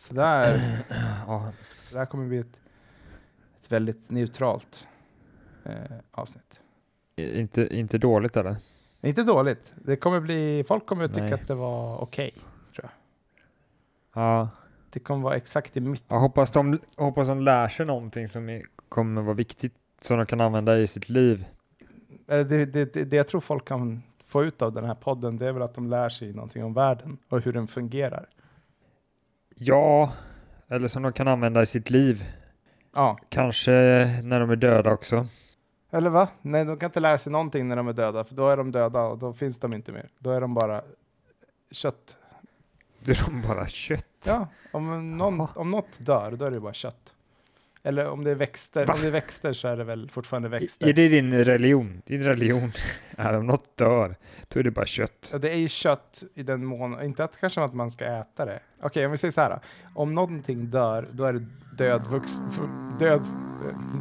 Så där, Ja, det här kommer bli ett, ett väldigt neutralt eh, avsnitt. inte, inte dåligt eller? Inte dåligt. Det kommer bli, folk kommer att tycka Nej. att det var okej. Ja, Det kommer vara exakt i mitten. jag hoppas de, hoppas de lär sig någonting som kommer vara viktigt som de kan använda i sitt liv. Eh, Det, det, det, det jag tror folk kan få ut av den här podden, det är väl att de lär sig någonting om världen och hur den fungerar. Ja, eller som de kan använda i sitt liv. Ja, Kanske när de är döda också. eller va? Nej, de kan inte lära sig någonting när de är döda, för då är de döda och då finns de inte mer. Då är de bara kött. Det är de bara kött. Ja, om, någon, om något dör, då är det bara kött. Eller om det är växter, Va? om det är växter så är det väl fortfarande Är växter. det din religion? Din religion är om något dör, då är det bara kött. Ja, det är ju kött i den mån, inte att kanske att man ska äta det. Okej, om vi säger så här. Om någonting dör, då är det död, vux, död,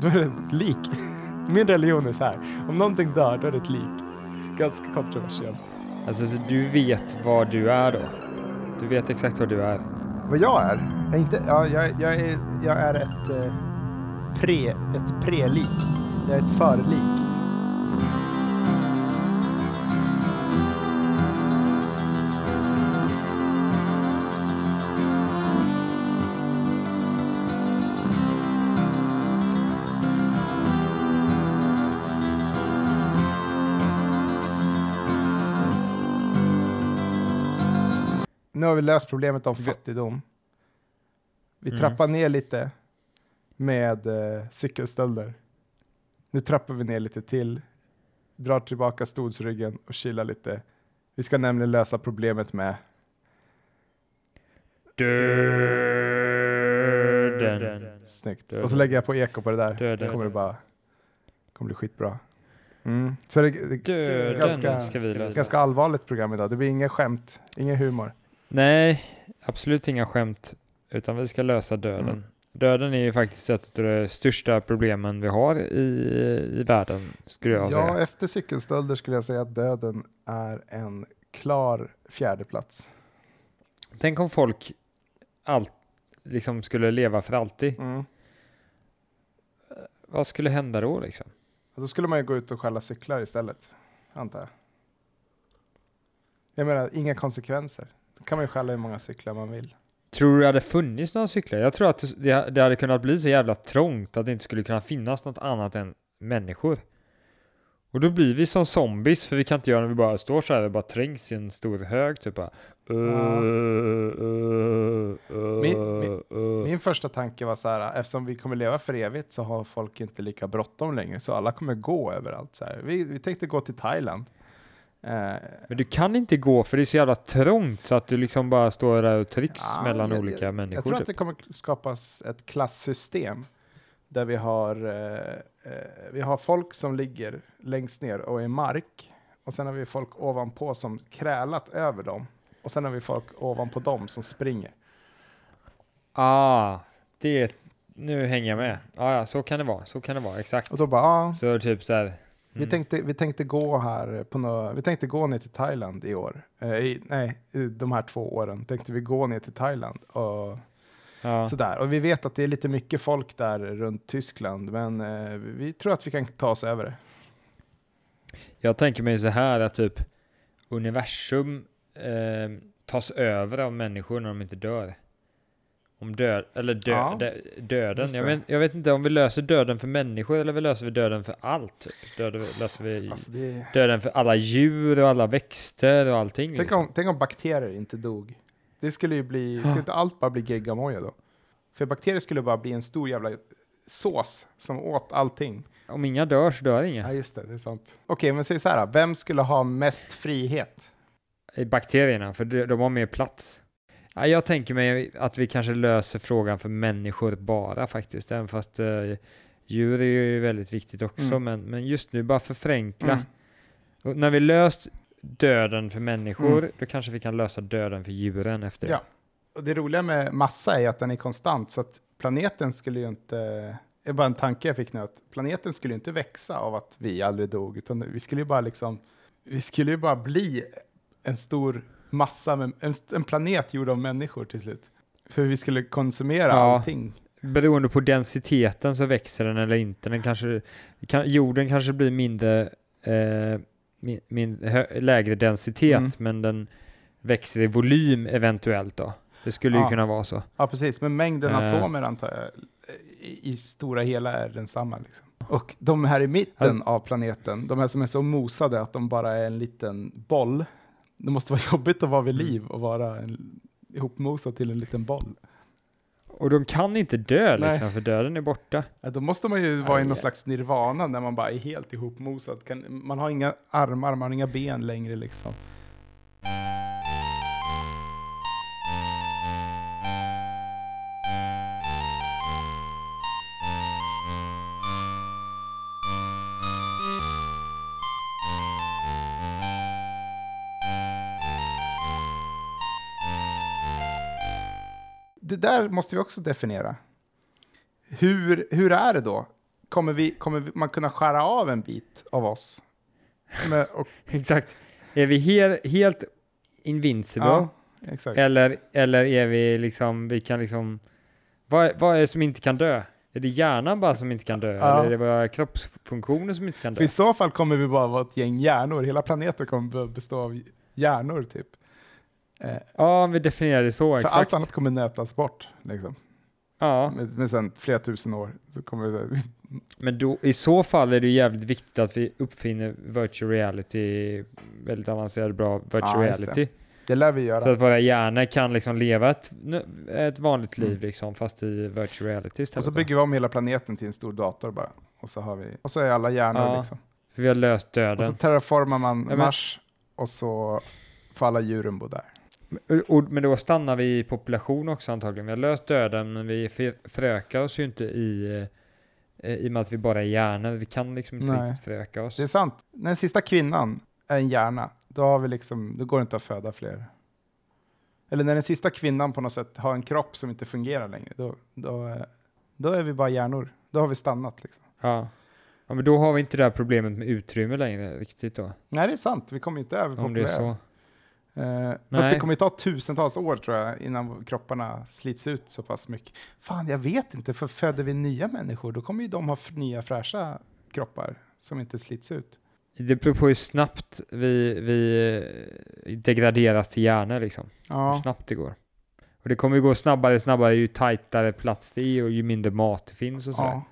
då är det ett lik. Min religion är så här. Om någonting dör, då är det ett lik. Ganska kontroversiellt. Alltså så du vet vad du är då? Du vet exakt vad du är. Vad jag är? Jag är inte, ja, jag, jag, är, jag är ett eh, pre, ett prelik. Jag är ett förlik. Nu har vi löst problemet om fattigdom. Vi Mm. trappar ner lite med eh, cykelstölder. Nu trappar vi ner lite till, drar tillbaka stolsryggen och chillar lite. Vi ska nämligen lösa problemet med Döden. Snyggt. Döden. Och så lägger jag på eko på det där. Döden. Då kommer det bara kommer bli skitbra. Mm. Så det, det, Döden ganska, ska vi lösa. ganska allvarligt program idag. Det blir inga skämt, ingen humor. Nej, absolut inga skämt. Utan vi ska lösa döden. Mm. Döden är ju faktiskt ett av de största problemen vi har i, i världen, skulle jag Ja, säga. efter cykelstölder skulle jag säga att döden är en klar fjärdeplats. Tänk om folk allt, liksom skulle leva för alltid. Mm. Vad skulle hända då liksom? Då skulle man ju gå ut och stjäla cyklar istället, antar jag. Jag menar, inga konsekvenser. Då kan man ju stjäla hur många cyklar man vill. Tror du det hade funnits några cyklar? Jag tror att det, det hade kunnat bli så jävla trångt att det inte skulle kunna finnas något annat än människor. Och då blir vi som zombies för vi kan inte göra när vi bara står så här och bara trängs i en stor hög typ bara. Uh, uh, uh, Min- min-. Min första tanke var så här, eftersom vi kommer leva för evigt så har folk inte lika bråttom längre, så alla kommer gå överallt. Så här. Vi, vi tänkte gå till Thailand. Eh, Men du kan inte gå för det är så jävla trångt så att du liksom bara står där och trycks Ja, mellan jag- olika människor. jag tror att typ. det kommer skapas ett klassystem där vi har, eh, eh, vi har folk som ligger längst ner och är mark och sen har vi folk ovanpå som krälat över dem och sen har vi folk ovanpå dem som springer. Ah, det... Nu hänger jag med. Ah, ja, så kan det vara. Så kan det vara, exakt. Och då bara, ja, Så typ så här. Vi, mm. tänkte, vi tänkte gå här på nå, vi tänkte gå ner till Thailand i år. Eh, i, nej, de här två åren tänkte vi gå ner till Thailand och Ja. sådär. Och vi vet att det är lite mycket folk där runt Tyskland, men eh, vi tror att vi kan ta oss över det. Jag tänker mig så här att typ universum eh, tas över av människor när de inte dör. Om död, eller dö, Ja, dö, döden. Jag vet, jag vet inte om vi löser döden för människor eller vi löser vi döden för allt. Typ. Döden, löser vi Alltså det, döden för alla djur och alla växter och allting. tänk, Liksom. om, tänk om bakterier inte dog. Det skulle ju bli, skulle inte allt bara bli geggamoja då? För bakterier skulle bara bli en stor jävla sås som åt allting. Om inga dör så dör inga. Ja, just det, det är sant. Okej, men säg så här, vem skulle ha mest frihet? Bakterierna, för de har mer plats. Ja, jag tänker mig att vi kanske löser frågan för människor bara faktiskt, även fast eh, djur är ju väldigt viktigt också, Mm. men, men just nu bara för förenkla. Mm. Och när vi löst döden för människor, Mm. då kanske vi kan lösa döden för djuren efter det. Ja. Och det roliga med massa är att den är konstant, så att planeten skulle ju inte... Det är bara en tanke jag fick nu, att planeten skulle ju inte växa av att vi aldrig dog, utan vi skulle ju bara liksom... Vi skulle ju bara bli en stor massa, med, en, en planet gjord av människor till slut. för vi skulle konsumera Ja. allting. Beroende på densiteten så växer den eller inte. Den kanske, kan, jorden kanske blir mindre, eh, min, min, hö, lägre densitet, Mm. men den växer i volym eventuellt då. Det skulle ju Ja. kunna vara så. Ja, precis. Men mängden Eh. atomer antar jag i, i stora hela är densamma. Liksom. Och de här i mitten Alltså- av planeten, de här som är så mosade att de bara är en liten boll. Det måste vara jobbigt att vara vid liv och vara en, ihopmosad till en liten boll. Och de kan inte dö Nej. liksom, för döden är borta. Ja, då måste man ju vara i Aj, någon aj. slags nirvana när man bara är helt ihopmosad. Kan, man har inga armar, man har inga ben längre liksom. Det där måste vi också definiera. Hur, hur är det då? Kommer, vi, kommer man kunna skära av en bit av oss? Med, och, Exakt. Är vi helt, helt invincible? ja, exakt. Eller, eller är vi liksom, vi kan liksom, vad, vad är det som inte kan dö? Är det hjärnan bara som inte kan dö? Ja. Eller är det våra kroppsfunktioner som inte kan För dö? i så fall kommer vi bara vara ett gäng hjärnor. Hela planeten kommer be- bestå av hjärnor typ. Eh, Ja, om vi definierar det så, för exakt. allt annat kommer nötas bort. Liksom. Ja, Men, men sen flera tusen år så kommer det... men då, i så fall är det jävligt viktigt att vi uppfinner virtual reality, väldigt avancerad bra virtual Ja, just det. reality. Det lär vi göra. Så att våra hjärnor kan liksom leva ett, ett vanligt liv Mm. liksom, fast i virtual reality istället. Och så bygger vi om hela planeten till en stor dator bara. Och så, har vi, och så är alla hjärnor Ja, liksom. För vi har löst Och så döden. terraformar man men- Mars och så får alla djuren bo där. Men då stannar vi i population också antagligen. Vi har löst döden men vi för- förökar oss ju inte i, eh, i och med att vi bara är hjärnor. Vi kan liksom inte Nej. riktigt föröka oss. Det är sant. När den sista kvinnan är en hjärna, då, har vi liksom, då går det inte att föda fler. Eller när den sista kvinnan på något sätt har en kropp som inte fungerar längre, då, då, eh, då är vi bara hjärnor. Då har vi stannat. Liksom. Ja. ja, men då har vi inte det här problemet med utrymme längre riktigt då. Nej, det är sant. Vi kommer inte Om det är överpopulera. så. Eh, fast det kommer ta tusentals år tror jag innan kropparna slits ut så pass mycket. Fan, jag vet inte, för föder vi nya människor då kommer ju de ha nya fräscha kroppar som inte slits ut. Det beror på hur snabbt vi, vi eh, degraderas till hjärnor liksom. Hur Ja, snabbt det går. Och det kommer ju gå snabbare snabbare ju tajtare plats det är och ju mindre mat det finns och sådär. ja.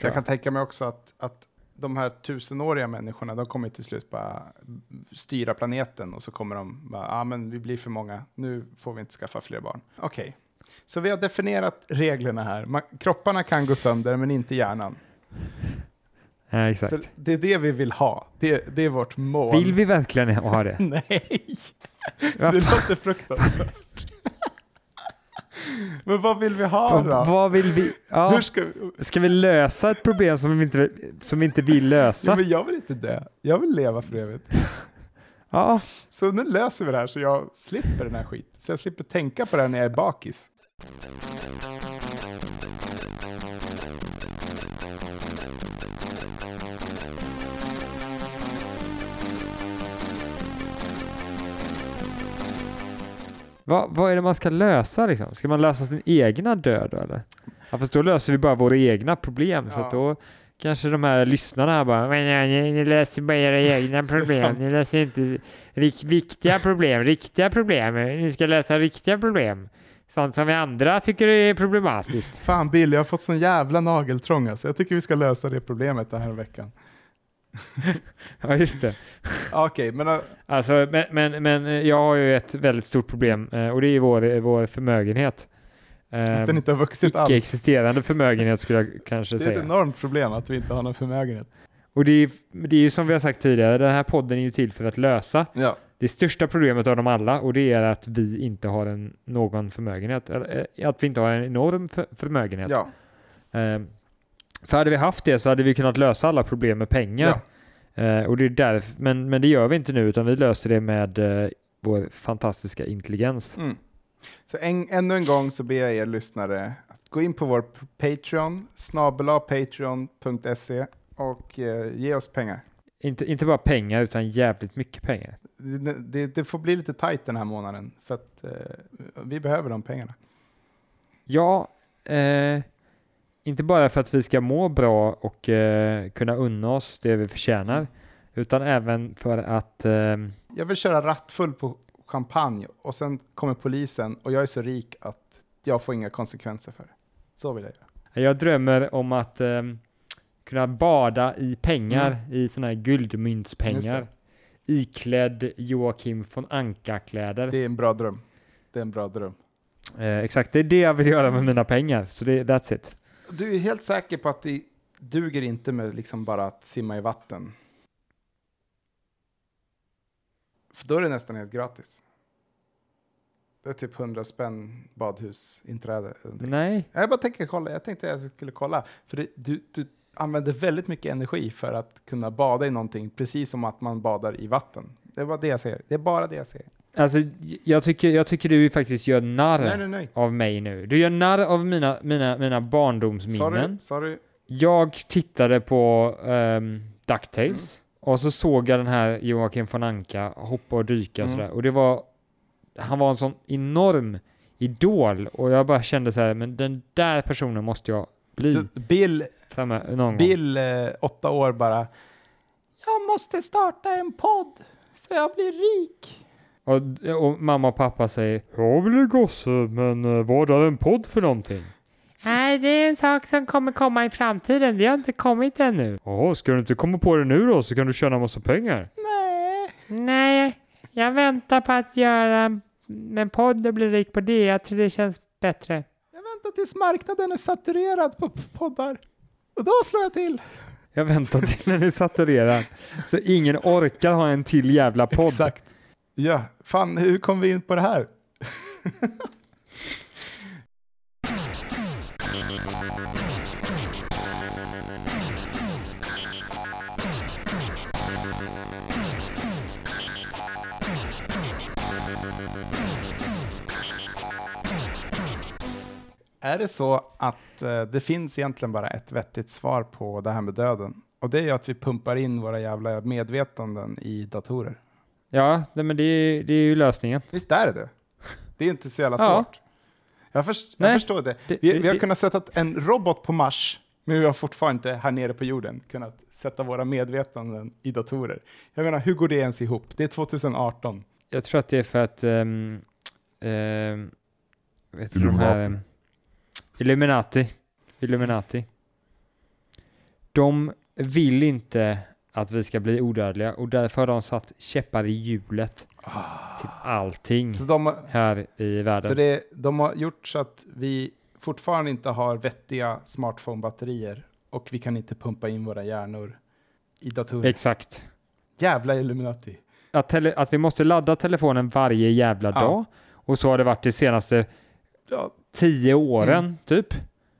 Jag kan tänka mig också att, att de här tusenåriga människorna, de kommer till slut bara styra planeten och så kommer de bara, ja ah, men vi blir för många, nu får vi inte skaffa fler barn. Okej, så vi har definierat reglerna här. Man, kropparna kan gå sönder men inte hjärnan. Ja, exakt. Så det är det vi vill ha. Det, det är vårt mål. Vill vi verkligen ha det? Nej, det låter fruktansvärt. Men vad vill vi ha då? vad vill vi? Ja. Hur ska vi... Ska vi lösa ett problem som vi inte, som vi inte vill Ja, lösa? men jag vill inte dö. Jag vill leva för evigt. Ja, Så nu löser vi det här så jag slipper den här skiten. Så jag slipper tänka på det här när jag är bakis. Vad, vad är det man ska lösa liksom? Ska man lösa sin egna död då eller? Ja, fast då löser vi bara våra egna problem. Så Ja. att då kanske de här lyssnarna här bara Men ja, ni, ni löser bara era egna problem. Ni löser inte rik, viktiga problem, riktiga problem. Ni ska lösa riktiga problem. Sånt som vi andra tycker är problematiskt. Fan Bill, jag har fått sån jävla nageltrång alltså. Jag tycker vi ska lösa det problemet den här veckan. Ja, just det. Okej, men äh, Alltså, men, men, men eh, jag har ju ett väldigt stort problem eh, och det är vår, vår förmögenhet. att Eh, den inte har vuxit alls. Icke-existerande förmögenhet skulle jag kanske Det är ett säga. enormt problem att vi inte har någon förmögenhet. Och det är, det är ju som vi har sagt tidigare, den här podden är ju till för att lösa Ja. det största problemet av dem alla och det är att vi inte har en, någon förmögenhet. Eh, att vi inte har en enorm för, förmögenhet. Ja. Eh, för hade vi haft det så hade vi kunnat lösa alla problem med pengar. Eh, och det är därför, men, men det gör vi inte nu utan vi löser det med eh, vår fantastiska intelligens. Mm. Så en, ännu en gång så ber jag er lyssnare att gå in på vår Patreon, snabela patreon.se och eh, ge oss pengar. Inte, inte bara pengar utan jävligt mycket pengar. Det, det, det får bli lite tajt den här månaden för att eh, vi behöver de pengarna. Ja, eh, inte bara för att vi ska må bra och eh, kunna unna oss det vi förtjänar, utan även för att eh, Jag vill köra rattfull på champagne och sen kommer polisen och jag är så rik att jag får inga konsekvenser för det. Så vill jag göra. jag drömmer om att eh, kunna bada i pengar, i sådana här guldmyntspengar, iklädd Joakim von Anka-kläder. Det är en bra dröm. Det är en bra dröm. Eh, exakt, det är det jag vill göra med mina pengar, så det, that's it. Du är helt säker på att det duger inte med liksom bara att simma i vatten? För då är det nästan helt gratis. Det är typ 100 spänn badhusinträde. Nej, Jag bara tänker kolla, jag tänkte jag skulle kolla. För det, du, du använder väldigt mycket energi för att kunna bada i någonting, precis som att man badar i vatten. Det var det jag säger. Det är bara det jag säger. Alltså jag tycker, jag tycker du faktiskt gör narr Nej, nej, nej. av mig nu. Du gör narr av mina, mina, mina barndomsminnen. Sorry, sorry. Jag tittade på um, DuckTales och så såg jag den här Joakim von Anka hoppa och dyka och Mm. sådär. Och det var, han var en sån enorm idol och jag bara kände så här, men den där personen måste jag bli Bill, någon gång. Bill eh, åtta år bara. Jag måste starta en podd så jag blir rik. Och, och mamma och pappa säger, ja väl gosse, men eh, vad är en podd för någonting? Nej, det är en sak som kommer komma i framtiden. Det har inte kommit ännu. Jaha, ska du inte komma på det nu då så kan du tjäna massa pengar? Nej. Nej, jag väntar på att göra en podd och bli rik på det. Jag tror det känns bättre. Jag väntar tills marknaden är saturerad på poddar. Och då slår jag till. Jag väntar till den är saturerad. Så ingen orkar ha en till jävla podd. Exakt. Ja, fan hur kom vi in på det här? Är det så att eh, det finns egentligen bara ett vettigt svar på det här med döden? Och det är ju att vi pumpar in våra jävla medvetanden i datorer. Ja, nej, men det är, det är ju lösningen. Visst är det det? Det är inte så jävla Ja. svårt. Jag, först, jag förstår det. Vi, det- vi har det- kunnat sätta en robot på Mars, men vi har fortfarande inte här nere på jorden kunnat sätta våra medvetanden i datorer. Jag menar, hur går det ens ihop? Det är 2018. Jag tror att det är för att um, vet du, de här, ehm, Illuminati. Illuminati. De vill inte att vi ska bli odödliga och därför har de satt käppar i hjulet till allting Så de, här i världen. så det, de har gjort så att vi fortfarande inte har vettiga smartphone-batterier och vi kan inte pumpa in våra hjärnor i datorer. Exakt. Jävla Illuminati. Att, tele, att vi måste ladda telefonen varje jävla Ja. dag och så har det varit de senaste Ja. tio åren typ.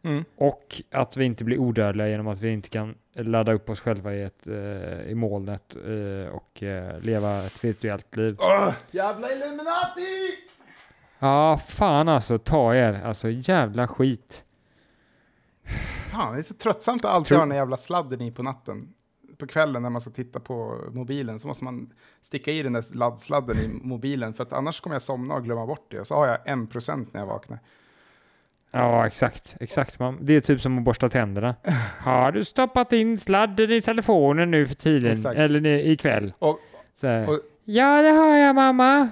Mm. Och att vi inte blir odödliga genom att vi inte kan ladda upp oss själva i, ett, eh, i molnet eh, och eh, leva ett virtuellt liv. Åh, jävla Illuminati! Ja, fan alltså, ta er. Alltså jävla skit. Fan, det är så tröttsamt att alltid Tror- ha den jävla sladden i på natten. På kvällen när man ska titta på mobilen så måste man sticka i den där laddsladden i mobilen för att annars kommer jag somna och glömma bort det och så har jag en procent när jag vaknar. Ja, exakt. Exakt. Man, det är typ som att borsta tänderna. Har du stoppat in sladden i telefonen nu för tiden? Exakt. Eller ikväll? Och- Så och- ja, det har jag mamma.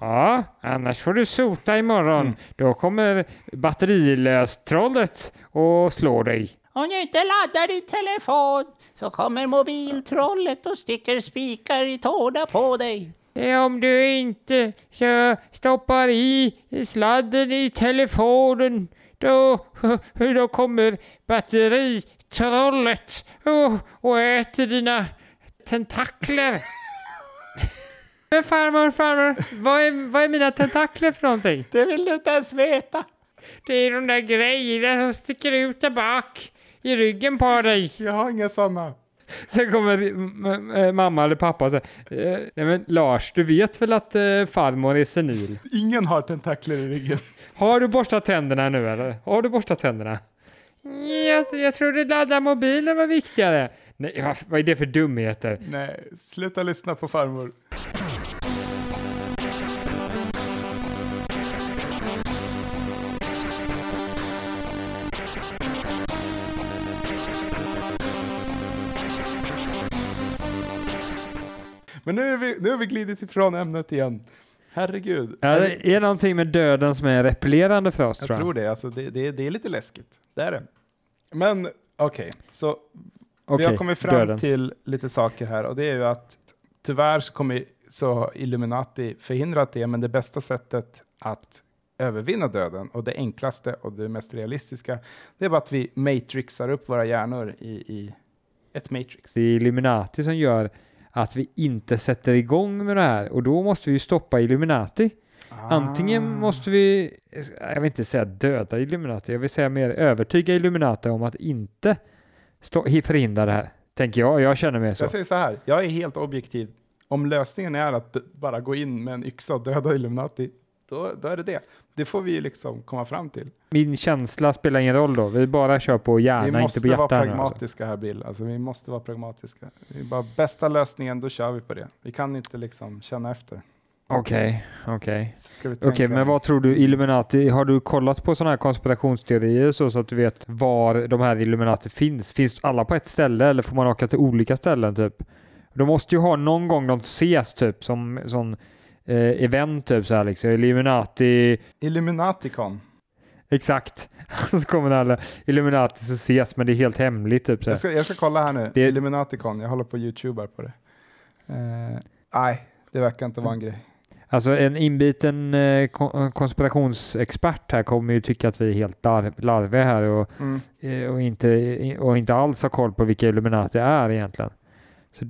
Ja, annars får du sota imorgon. Mm. Då kommer batterilöstrollet och slår dig. Om du inte laddar din telefon så kommer mobiltrollet och sticker spikar i tårna på dig. Det är om du inte så stoppar i sladden i telefonen. Då, då kommer batteritrollet och, och äter dina tentakler. Men farmor, farmor, vad är, vad är mina tentakler för någonting? Det vill du inte ens veta. Det är de där grejerna som sticker ut där bak i ryggen på dig. Jag har inga sådana. Sen kommer m- mamma eller pappa och säger, eh, nej men Lars, du vet väl att eh, farmor är senil? Ingen har tentakler i ryggen. Har du borstat tänderna nu eller? Har du borstat tänderna? Jag, jag trodde ladda mobilen var viktigare. Nej, vad, vad är det för dumheter? Nej, sluta lyssna på farmor. Men nu är vi, nu har vi glidit ifrån ämnet igen. Herregud. Ja, det är någonting med döden som är repellerande för oss jag tror jag. tror det. Alltså, det, det, det är lite läskigt. Det är det. Men okej, så vi Okej, har kommit fram döden. till lite saker här och det är ju att tyvärr så kommer så Illuminati förhindrat det, men det bästa sättet att övervinna döden och det enklaste och det mest realistiska, det är bara att vi matrixar upp våra hjärnor i, i ett matrix. Det är Illuminati som gör att vi inte sätter igång med det här och då måste vi ju stoppa Illuminati. Antingen Ah. måste vi, jag vill inte säga döda Illuminati, jag vill säga mer övertyga Illuminati om att inte stå, förhindra det här. Tänker jag, jag känner mig så. Jag säger så här, jag är helt objektiv. Om lösningen är att bara gå in med en yxa och döda Illuminati, då, då är det det. Det får vi liksom komma fram till. Min känsla spelar ingen roll då, vi bara kör på vi hjärna, inte måste på vara hjärta. här nu, Alltså. pragmatiska här Bill. Alltså, vi måste vara pragmatiska. Det är bara bästa lösningen, då kör vi på det. Vi kan inte liksom känna efter. Okej, vi Okej, tänka- men vad tror du Illuminati, har du kollat på sådana här konspirationsteorier så, så att du vet var de här Illuminati finns? Finns alla på ett ställe eller får man åka till olika ställen typ? De måste ju ha någon gång de ses typ som sån eh, event typ så här liksom. Illuminati, Illuminaticon. exakt. så kommer alla Illuminati så ses men det är helt hemligt typ så. Jag ska, jag ska kolla här nu. Det- Illuminaticon, jag håller på YouTuber på det. Eh, nej, det verkar inte vara en grej. Alltså en inbiten eh, kon- konspirationsexpert här kommer ju tycka att vi är helt larv, larviga här och Mm. Eh, och inte, och inte alls har koll på vilka Illuminati är egentligen. Så,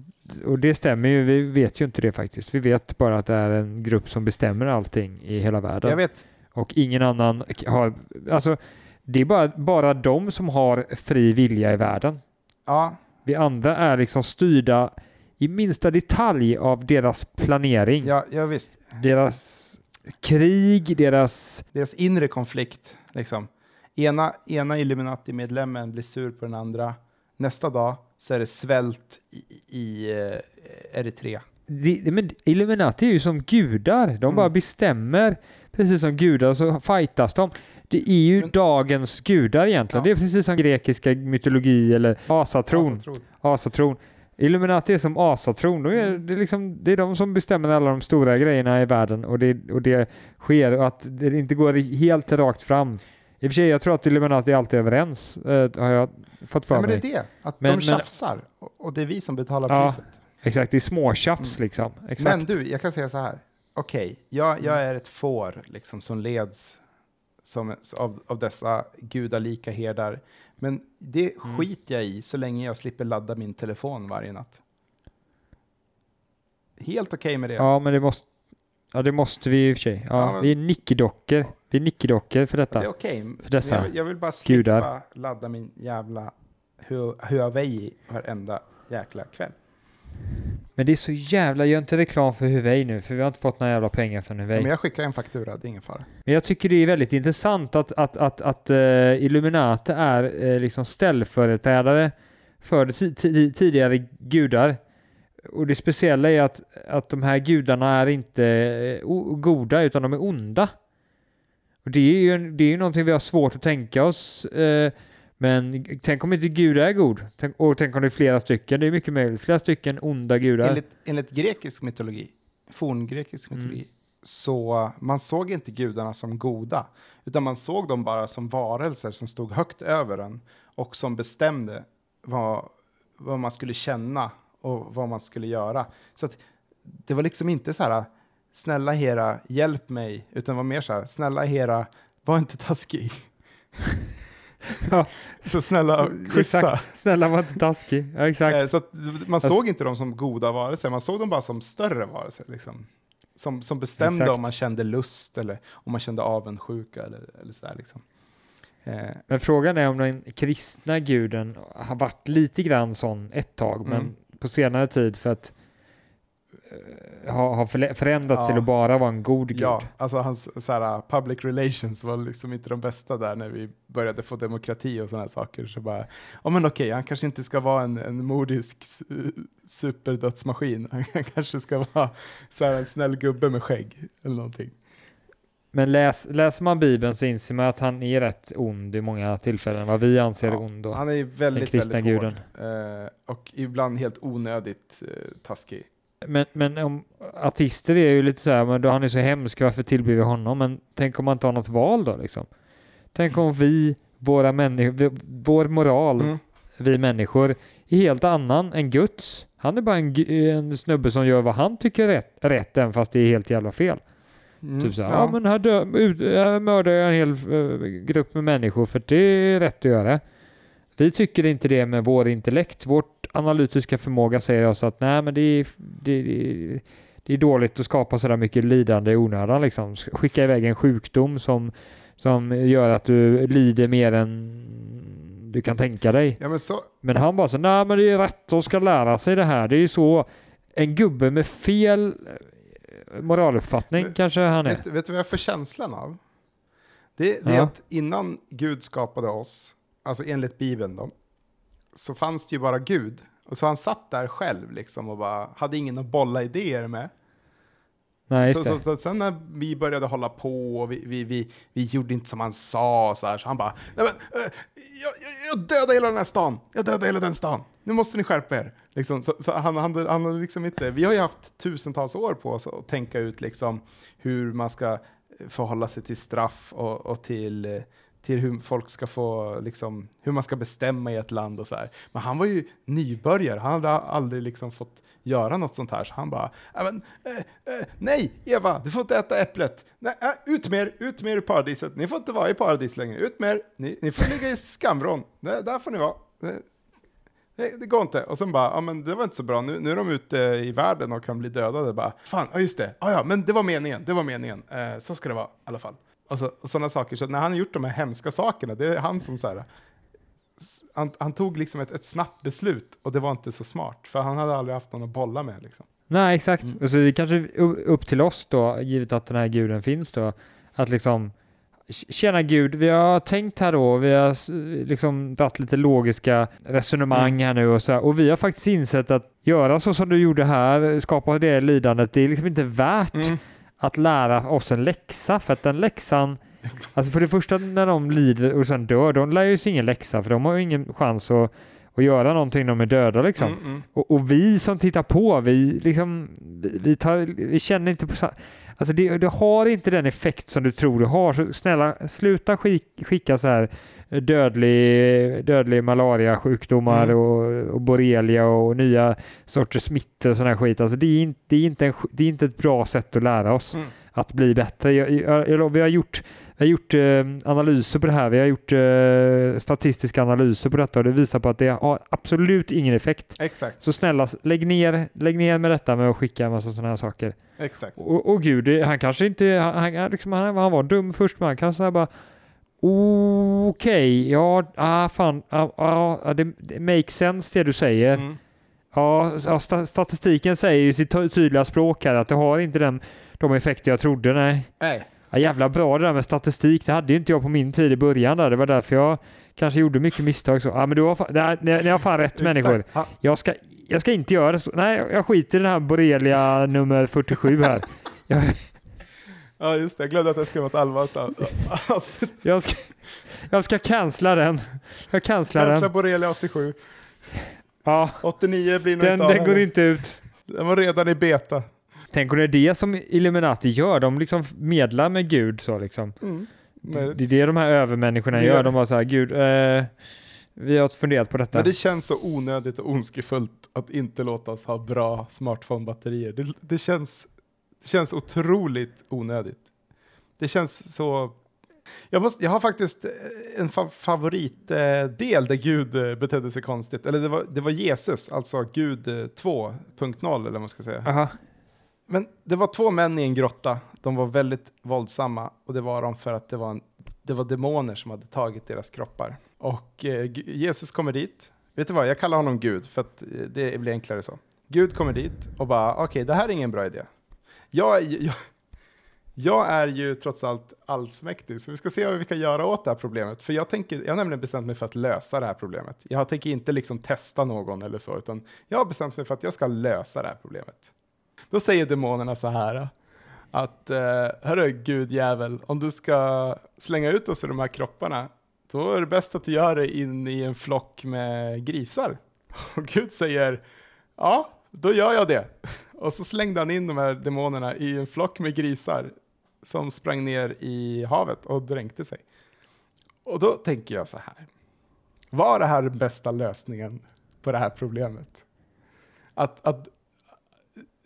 och det stämmer ju, vi vet ju inte det faktiskt. Vi vet bara att det är en grupp som bestämmer allting i hela världen. Jag vet, Och ingen annan har, alltså det är bara, bara de som har fri vilja i världen. ja, Vi andra är liksom styrda i minsta detalj av deras planering, ja, ja visst. deras krig, deras... Deras inre konflikt, liksom. Ena, ena Illuminati-medlemmen blir sur på den andra. Nästa dag så är det svält i, i eh, Eritrea. De, men Illuminati är ju som gudar. De Mm. bara bestämmer precis som gudar så fightas de. Det är ju Men- dagens gudar egentligen. Ja. Det är precis som grekiska mytologi eller asatron. Tror- asatron. Illuminati är som asatron. De är, det, är liksom, det är de som bestämmer alla de stora grejerna i världen och det, och det sker och att det inte går helt rakt fram. I och för sig, jag tror att Illuminati är alltid överens, eh, har jag fått för Ja, men det mig. är det, att Men- de men- tjafsar och, och det är vi som betalar Ja, priset. Exakt, det är småtjafs liksom. Exakt. Men du, jag kan säga så här. Okej, jag, jag är ett får liksom, som leds som, av, av dessa gudalika herdar. Men det Mm. skiter jag i så länge jag slipper ladda min telefon varje natt. Helt okej med det. Ja, men det måste, ja, det måste vi i och för sig. Ja, Ja, men- Vi är nickedockor. Vi är nickedockor för Det detta. är okej. För dessa jag, jag vill bara slippa gudar. ladda min jävla Hu- Huawei varenda jäkla kväll. Men det är så jävla, gör inte reklam för Huawei nu, för vi har inte fått några jävla pengar från Huawei. Men jag skickar en faktura, det är ingen fara. Men jag tycker det är väldigt intressant att, att, att, att uh, Illuminati är uh, liksom ställföreträdare för tidigare gudar. Och det speciella är att, att de här gudarna är inte eh, goda utan de är onda. Och det är ju, det är ju någonting vi har svårt att tänka oss. eh, men tänk om inte gudar är god? Tänk, och tänk om det är flera stycken? Det är mycket möjligt. Flera stycken onda gudar. Enligt, enligt grekisk mytologi, forngrekisk Mm. mytologi, så man såg inte gudarna som goda, utan man såg dem bara som varelser som stod högt över en och som bestämde vad, vad man skulle känna och vad man skulle göra. Så att det var liksom inte så här, snälla Hera, hjälp mig, utan var mer så här, snälla Hera, var inte taskig. Ja. Så snälla, schyssta. Snälla var inte taskig. Ja, exakt. Eh, Så man Fast- såg inte dem som goda varelser, man såg dem bara som större varelser. Liksom. Som, som bestämde Exakt. om man kände lust eller om man kände avundsjuka eller, eller sådär. Liksom. Eh, Men frågan är om den kristna guden har varit lite grann sån ett tag, Mm. På senare tid för att eh, ha, förändrats Ja. till att bara vara en god gud. ja, alltså hans såhär, public relations var liksom inte de bästa där när vi började få demokrati och sådana saker. Så bara, ja men okej, han kanske inte ska vara en, en modisk superdödsmaskin. Han kanske ska vara såhär, en snäll gubbe med skägg eller någonting. Men läs, läser man Bibeln så inser man att han är rätt ond i många tillfällen, vad vi anser Ja, ond. Han är väldigt, kristna väldigt guden. hård. Eh, och ibland helt onödigt eh, taskig. men, men om artister är ju lite så här, men då han är så hemsk, varför tillber vi honom? Men tänk om man inte har något val då liksom? Tänk om vi, våra människor, vår moral, Mm. vi människor, är helt annan än Guds. Han är bara en, en snubbe som gör vad han tycker är rätt, rätt även fast det är helt jävla fel. Mm. Typ såhär, ja. men här, dö, ut, här mördar jag en hel eh, grupp med människor för det är rätt att göra. Vi tycker inte det med vår intellekt. Vårt analytiska förmåga säger oss att nej men det är, det, det, det är dåligt att skapa sådär mycket lidande i onödan liksom. Skicka iväg en sjukdom som, som gör att du lider mer än du kan tänka dig. Ja, men så, Men han bara så nej men det är rätt och ska lära sig det här. Det är ju så en gubbe med fel moraluppfattning Men- kanske han är. vet, vet du vad jag får känslan av? Det, det är Ja. att innan Gud skapade oss, alltså enligt Bibeln då, så fanns det ju bara Gud. Och så han satt där själv liksom och bara hade ingen att bolla idéer med. Nej, Så, så, så, sen när vi började hålla på och vi, vi, vi, vi gjorde inte som han sa så här, så han bara, Nej, men, eh, jag, jag, dödade hela den här stan, jag dödade hela den stan, nu måste ni skärpa er. Liksom, så, så han, han, han liksom inte, vi har ju haft tusentals år på oss att tänka ut liksom hur man ska förhålla sig till straff och, och till, eh, till hur folk ska få, liksom, hur man ska bestämma i ett land och så här. Men han var ju nybörjare, han hade aldrig liksom fått göra något sånt här, så han bara, äh, men, eh, eh, nej, Eva, du får inte äta äpplet. Nej, äh, ut med er, ut med er i paradiset. Ni får inte vara i paradis längre. Ut med er. Ni, ni får ligga i skamvrån. Där, får ni vara. ”Nej, det, det går inte. Och sen bara, ja men det var inte så bra. Nu, nu är de ute i världen och kan bli dödade. Bara, fan, ja just det. Ja, ja, men det var meningen. Det var meningen. Eh, så ska det vara i alla fall. Och, så, och sådana saker. Så när han har gjort de här hemska sakerna, det är han som så här, han, han tog liksom ett, ett snabbt beslut och det var inte så smart. För han hade aldrig haft någon att bolla med liksom. Nej, exakt. Mm. Och så det kanske är u- upp till oss då, givet att den här guden finns då, att liksom Tjena Gud, vi har tänkt här då, vi har liksom dragit lite logiska resonemang Mm. här nu och så här, och vi har faktiskt insett att göra så som du gjorde här, skapa det lidandet, det är liksom inte värt Mm. Att lära oss en läxa, för att den läxan Alltså för det första när de lider och sen dör, de lär ju sig ingen läxa för de har ju ingen chans att, att göra någonting när de är döda liksom. Mm, mm. Och, och vi som tittar på, vi, liksom, vi, vi, tar, vi känner inte på Alltså det, det har inte den effekt som du tror det har. Så snälla, sluta skick, skicka så här dödlig, dödlig malaria-sjukdomar Mm. och, och borrelia och nya sorters smittor och sån här skit. Alltså det, är inte, det, är inte en, det är inte ett bra sätt att lära oss Mm. att bli bättre. Jag, jag, jag, vi har gjort, vi har gjort eh, analyser på det här. Vi har gjort eh, statistiska analyser på detta och det visar på att det har absolut ingen effekt. Exakt, Så snälla, lägg ner, lägg ner med detta med att skicka en massa sådana här saker. exakt. Och, och gud, han kanske inte, han, han, liksom, han, han var dum först men han kanske bara Okej, ja, ah, fan, ah, ah, det, det makes sense det du säger. Mm. Ja, sta- statistiken säger ju sitt ty- tydliga språk här att det har inte den, de effekter jag trodde. Nej. Nej. Ja, jävla bra det där med statistik. Det hade ju inte jag på min tid i början där. Det var därför jag kanske gjorde mycket misstag. Så. Ja, men du har fan, nej, ni, har fan rätt människor. Ja. Jag ska, jag ska inte göra det. Nej, jag skiter i den här borrelia nummer 47 här. Jag, Ja, just det. Jag glömde att vara ett allvarligt avsnitt. jag, ska, jag ska cancella den. Jag cancelar Känsla den. borrelia 87. Ja, 89 blir nog den, inte av den går heller. inte ut. Den var redan i beta. Tänk om det är det som Illuminati gör. De liksom medlar med Gud så liksom. Mm. Det det är det de här övermänniskorna gör- De bara så här, Gud, eh, vi har funderat på detta. men det känns så onödigt och ondskefullt att inte låta oss ha bra smartphone-batterier. Det, det, känns, det känns otroligt onödigt. Det känns så... Jag, måste, jag har faktiskt eh, en fa favoritdel där Gud eh, betedde sig konstigt. Eller det var, det var Jesus, alltså Gud eh, 2.0 eller vad man ska säga. Aha. Men det var två män i en grotta. De var väldigt våldsamma och det var de för att det var, en, det var demoner som hade tagit deras kroppar. Och eh, Jesus kommer dit. Vet du vad, jag kallar honom Gud för att eh, det blir enklare så. Gud kommer dit och bara, okej, det här är ingen bra idé. Jag, är- jag, jag är ju trots allt allsmäktig, så vi ska se vad vi kan göra åt det här problemet. För jag, tänker, jag har nämligen bestämt mig för att lösa det här problemet. Jag tänker inte liksom testa någon eller så, utan jag har bestämt mig för att jag ska lösa det här problemet. Då säger demonerna så här att eh, hörru gud jävel, om du ska slänga ut oss i de här kropparna, då är det bäst att du gör det in i en flock med grisar. Och Gud säger, ja, då gör jag det. Och så slängde han in de här demonerna i en flock med grisar som sprang ner i havet och dränkte sig. Och då tänker jag så här. Var det här den bästa lösningen på det här problemet? Att, att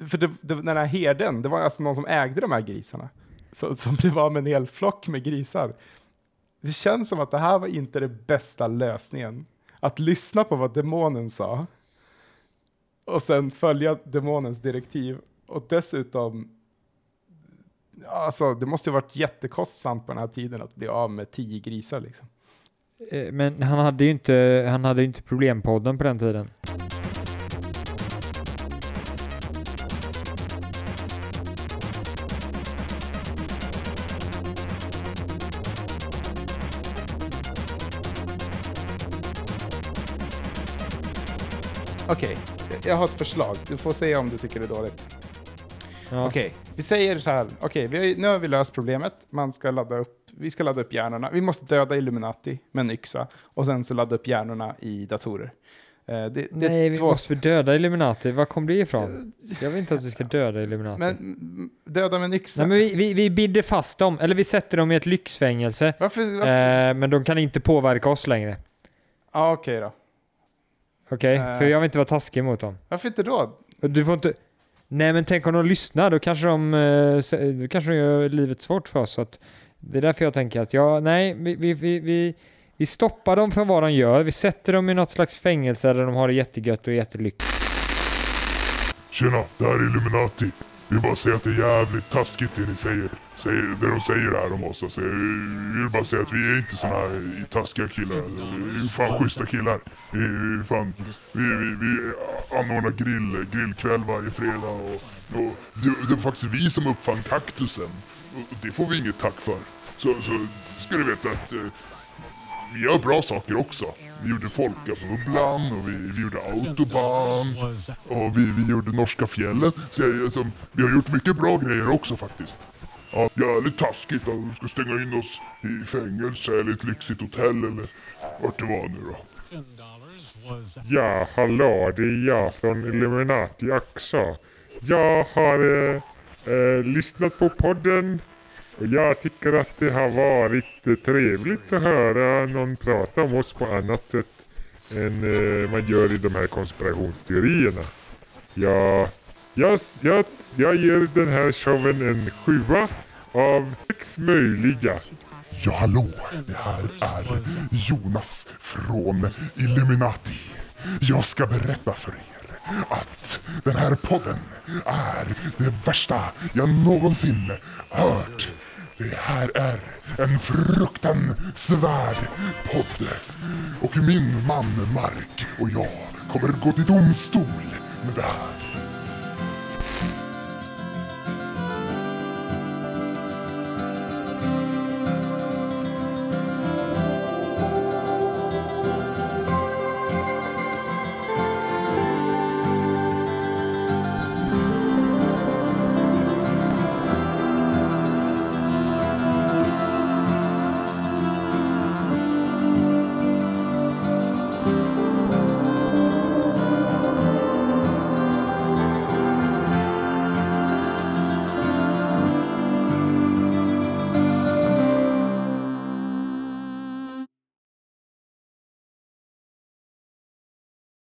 för det, det, den här herden, det var alltså någon som ägde de här grisarna. Så, som blev av med en hel flock med grisar. Det känns som att det här var inte den bästa lösningen. Att lyssna på vad demonen sa. Och sen följa demonens direktiv. Och dessutom, alltså det måste ju varit jättekostsamt på den här tiden att bli av med tio grisar liksom. Eh, Men han hade ju inte, han hade inte problempodden på den tiden. Okej, jag har ett förslag. Du får se om du tycker det är dåligt. Ja. Okej, vi säger så här. Okej, vi har, ju- nu har vi löst problemet. Man ska ladda upp, vi ska ladda upp hjärnorna. Vi måste döda Illuminati med en yxa och sen så ladda upp hjärnorna i datorer. Eh, det, det Nej, vi två... måste döda Illuminati. Var kom det ifrån? Jag vill inte att vi ska döda Illuminati. Men mm, döda med en yxa? Nej, men vi, vi, vi binder fast dem, eller vi sätter dem i ett lyxfängelse. Varför? varför? Eh, men de kan inte påverka oss längre. Ja, okej då. Okej? Eh. För jag vill inte vara taskig mot dem. Varför inte då? Du får inte... Nej men tänk om de lyssnar, då kanske de, eh, då kanske de gör livet svårt för oss. Så att det är därför jag tänker att ja, nej, vi, vi, vi, vi, vi stoppar dem från vad de gör. Vi sätter dem i något slags fängelse där de har det jättegött och jättelyckligt. Tjena, det här är Illuminati. Vi vill bara säga att det är jävligt taskigt det ni säger. säger det de säger här om oss. Alltså, jag vill bara säga att vi är inte såna här taskiga killar. Alltså, vi är fan schyssta killar. Vi, vi, fan, vi, vi, vi anordnar grill, grillkväll varje fredag. Och, och det, det var faktiskt vi som uppfann kaktusen. Och det får vi inget tack för. Så, så ska du veta att eh, vi gör bra saker också. Vi gjorde Folkabubblan och vi, vi gjorde Autobahn och vi, vi gjorde Norska fjällen. Så jag, alltså, vi har gjort mycket bra grejer också faktiskt. Ja, jävligt taskigt att de ska stänga in oss i fängelse eller ett lyxigt hotell eller vart det var nu då. Ja, hallå, det är jag från Illuminati också. Jag har eh, eh, lyssnat på podden och jag tycker att det har varit eh, trevligt att höra någon prata om oss på annat sätt än eh, man gör i de här konspirationsteorierna. Ja, jag, jag, jag ger den här showen en sjua av sex möjliga. Ja, hallå! Det här är Jonas från Illuminati. Jag ska berätta för er att den här podden är det värsta jag någonsin hört. Det här är en fruktansvärd podd. Och min man Mark och jag kommer gå till domstol med det här.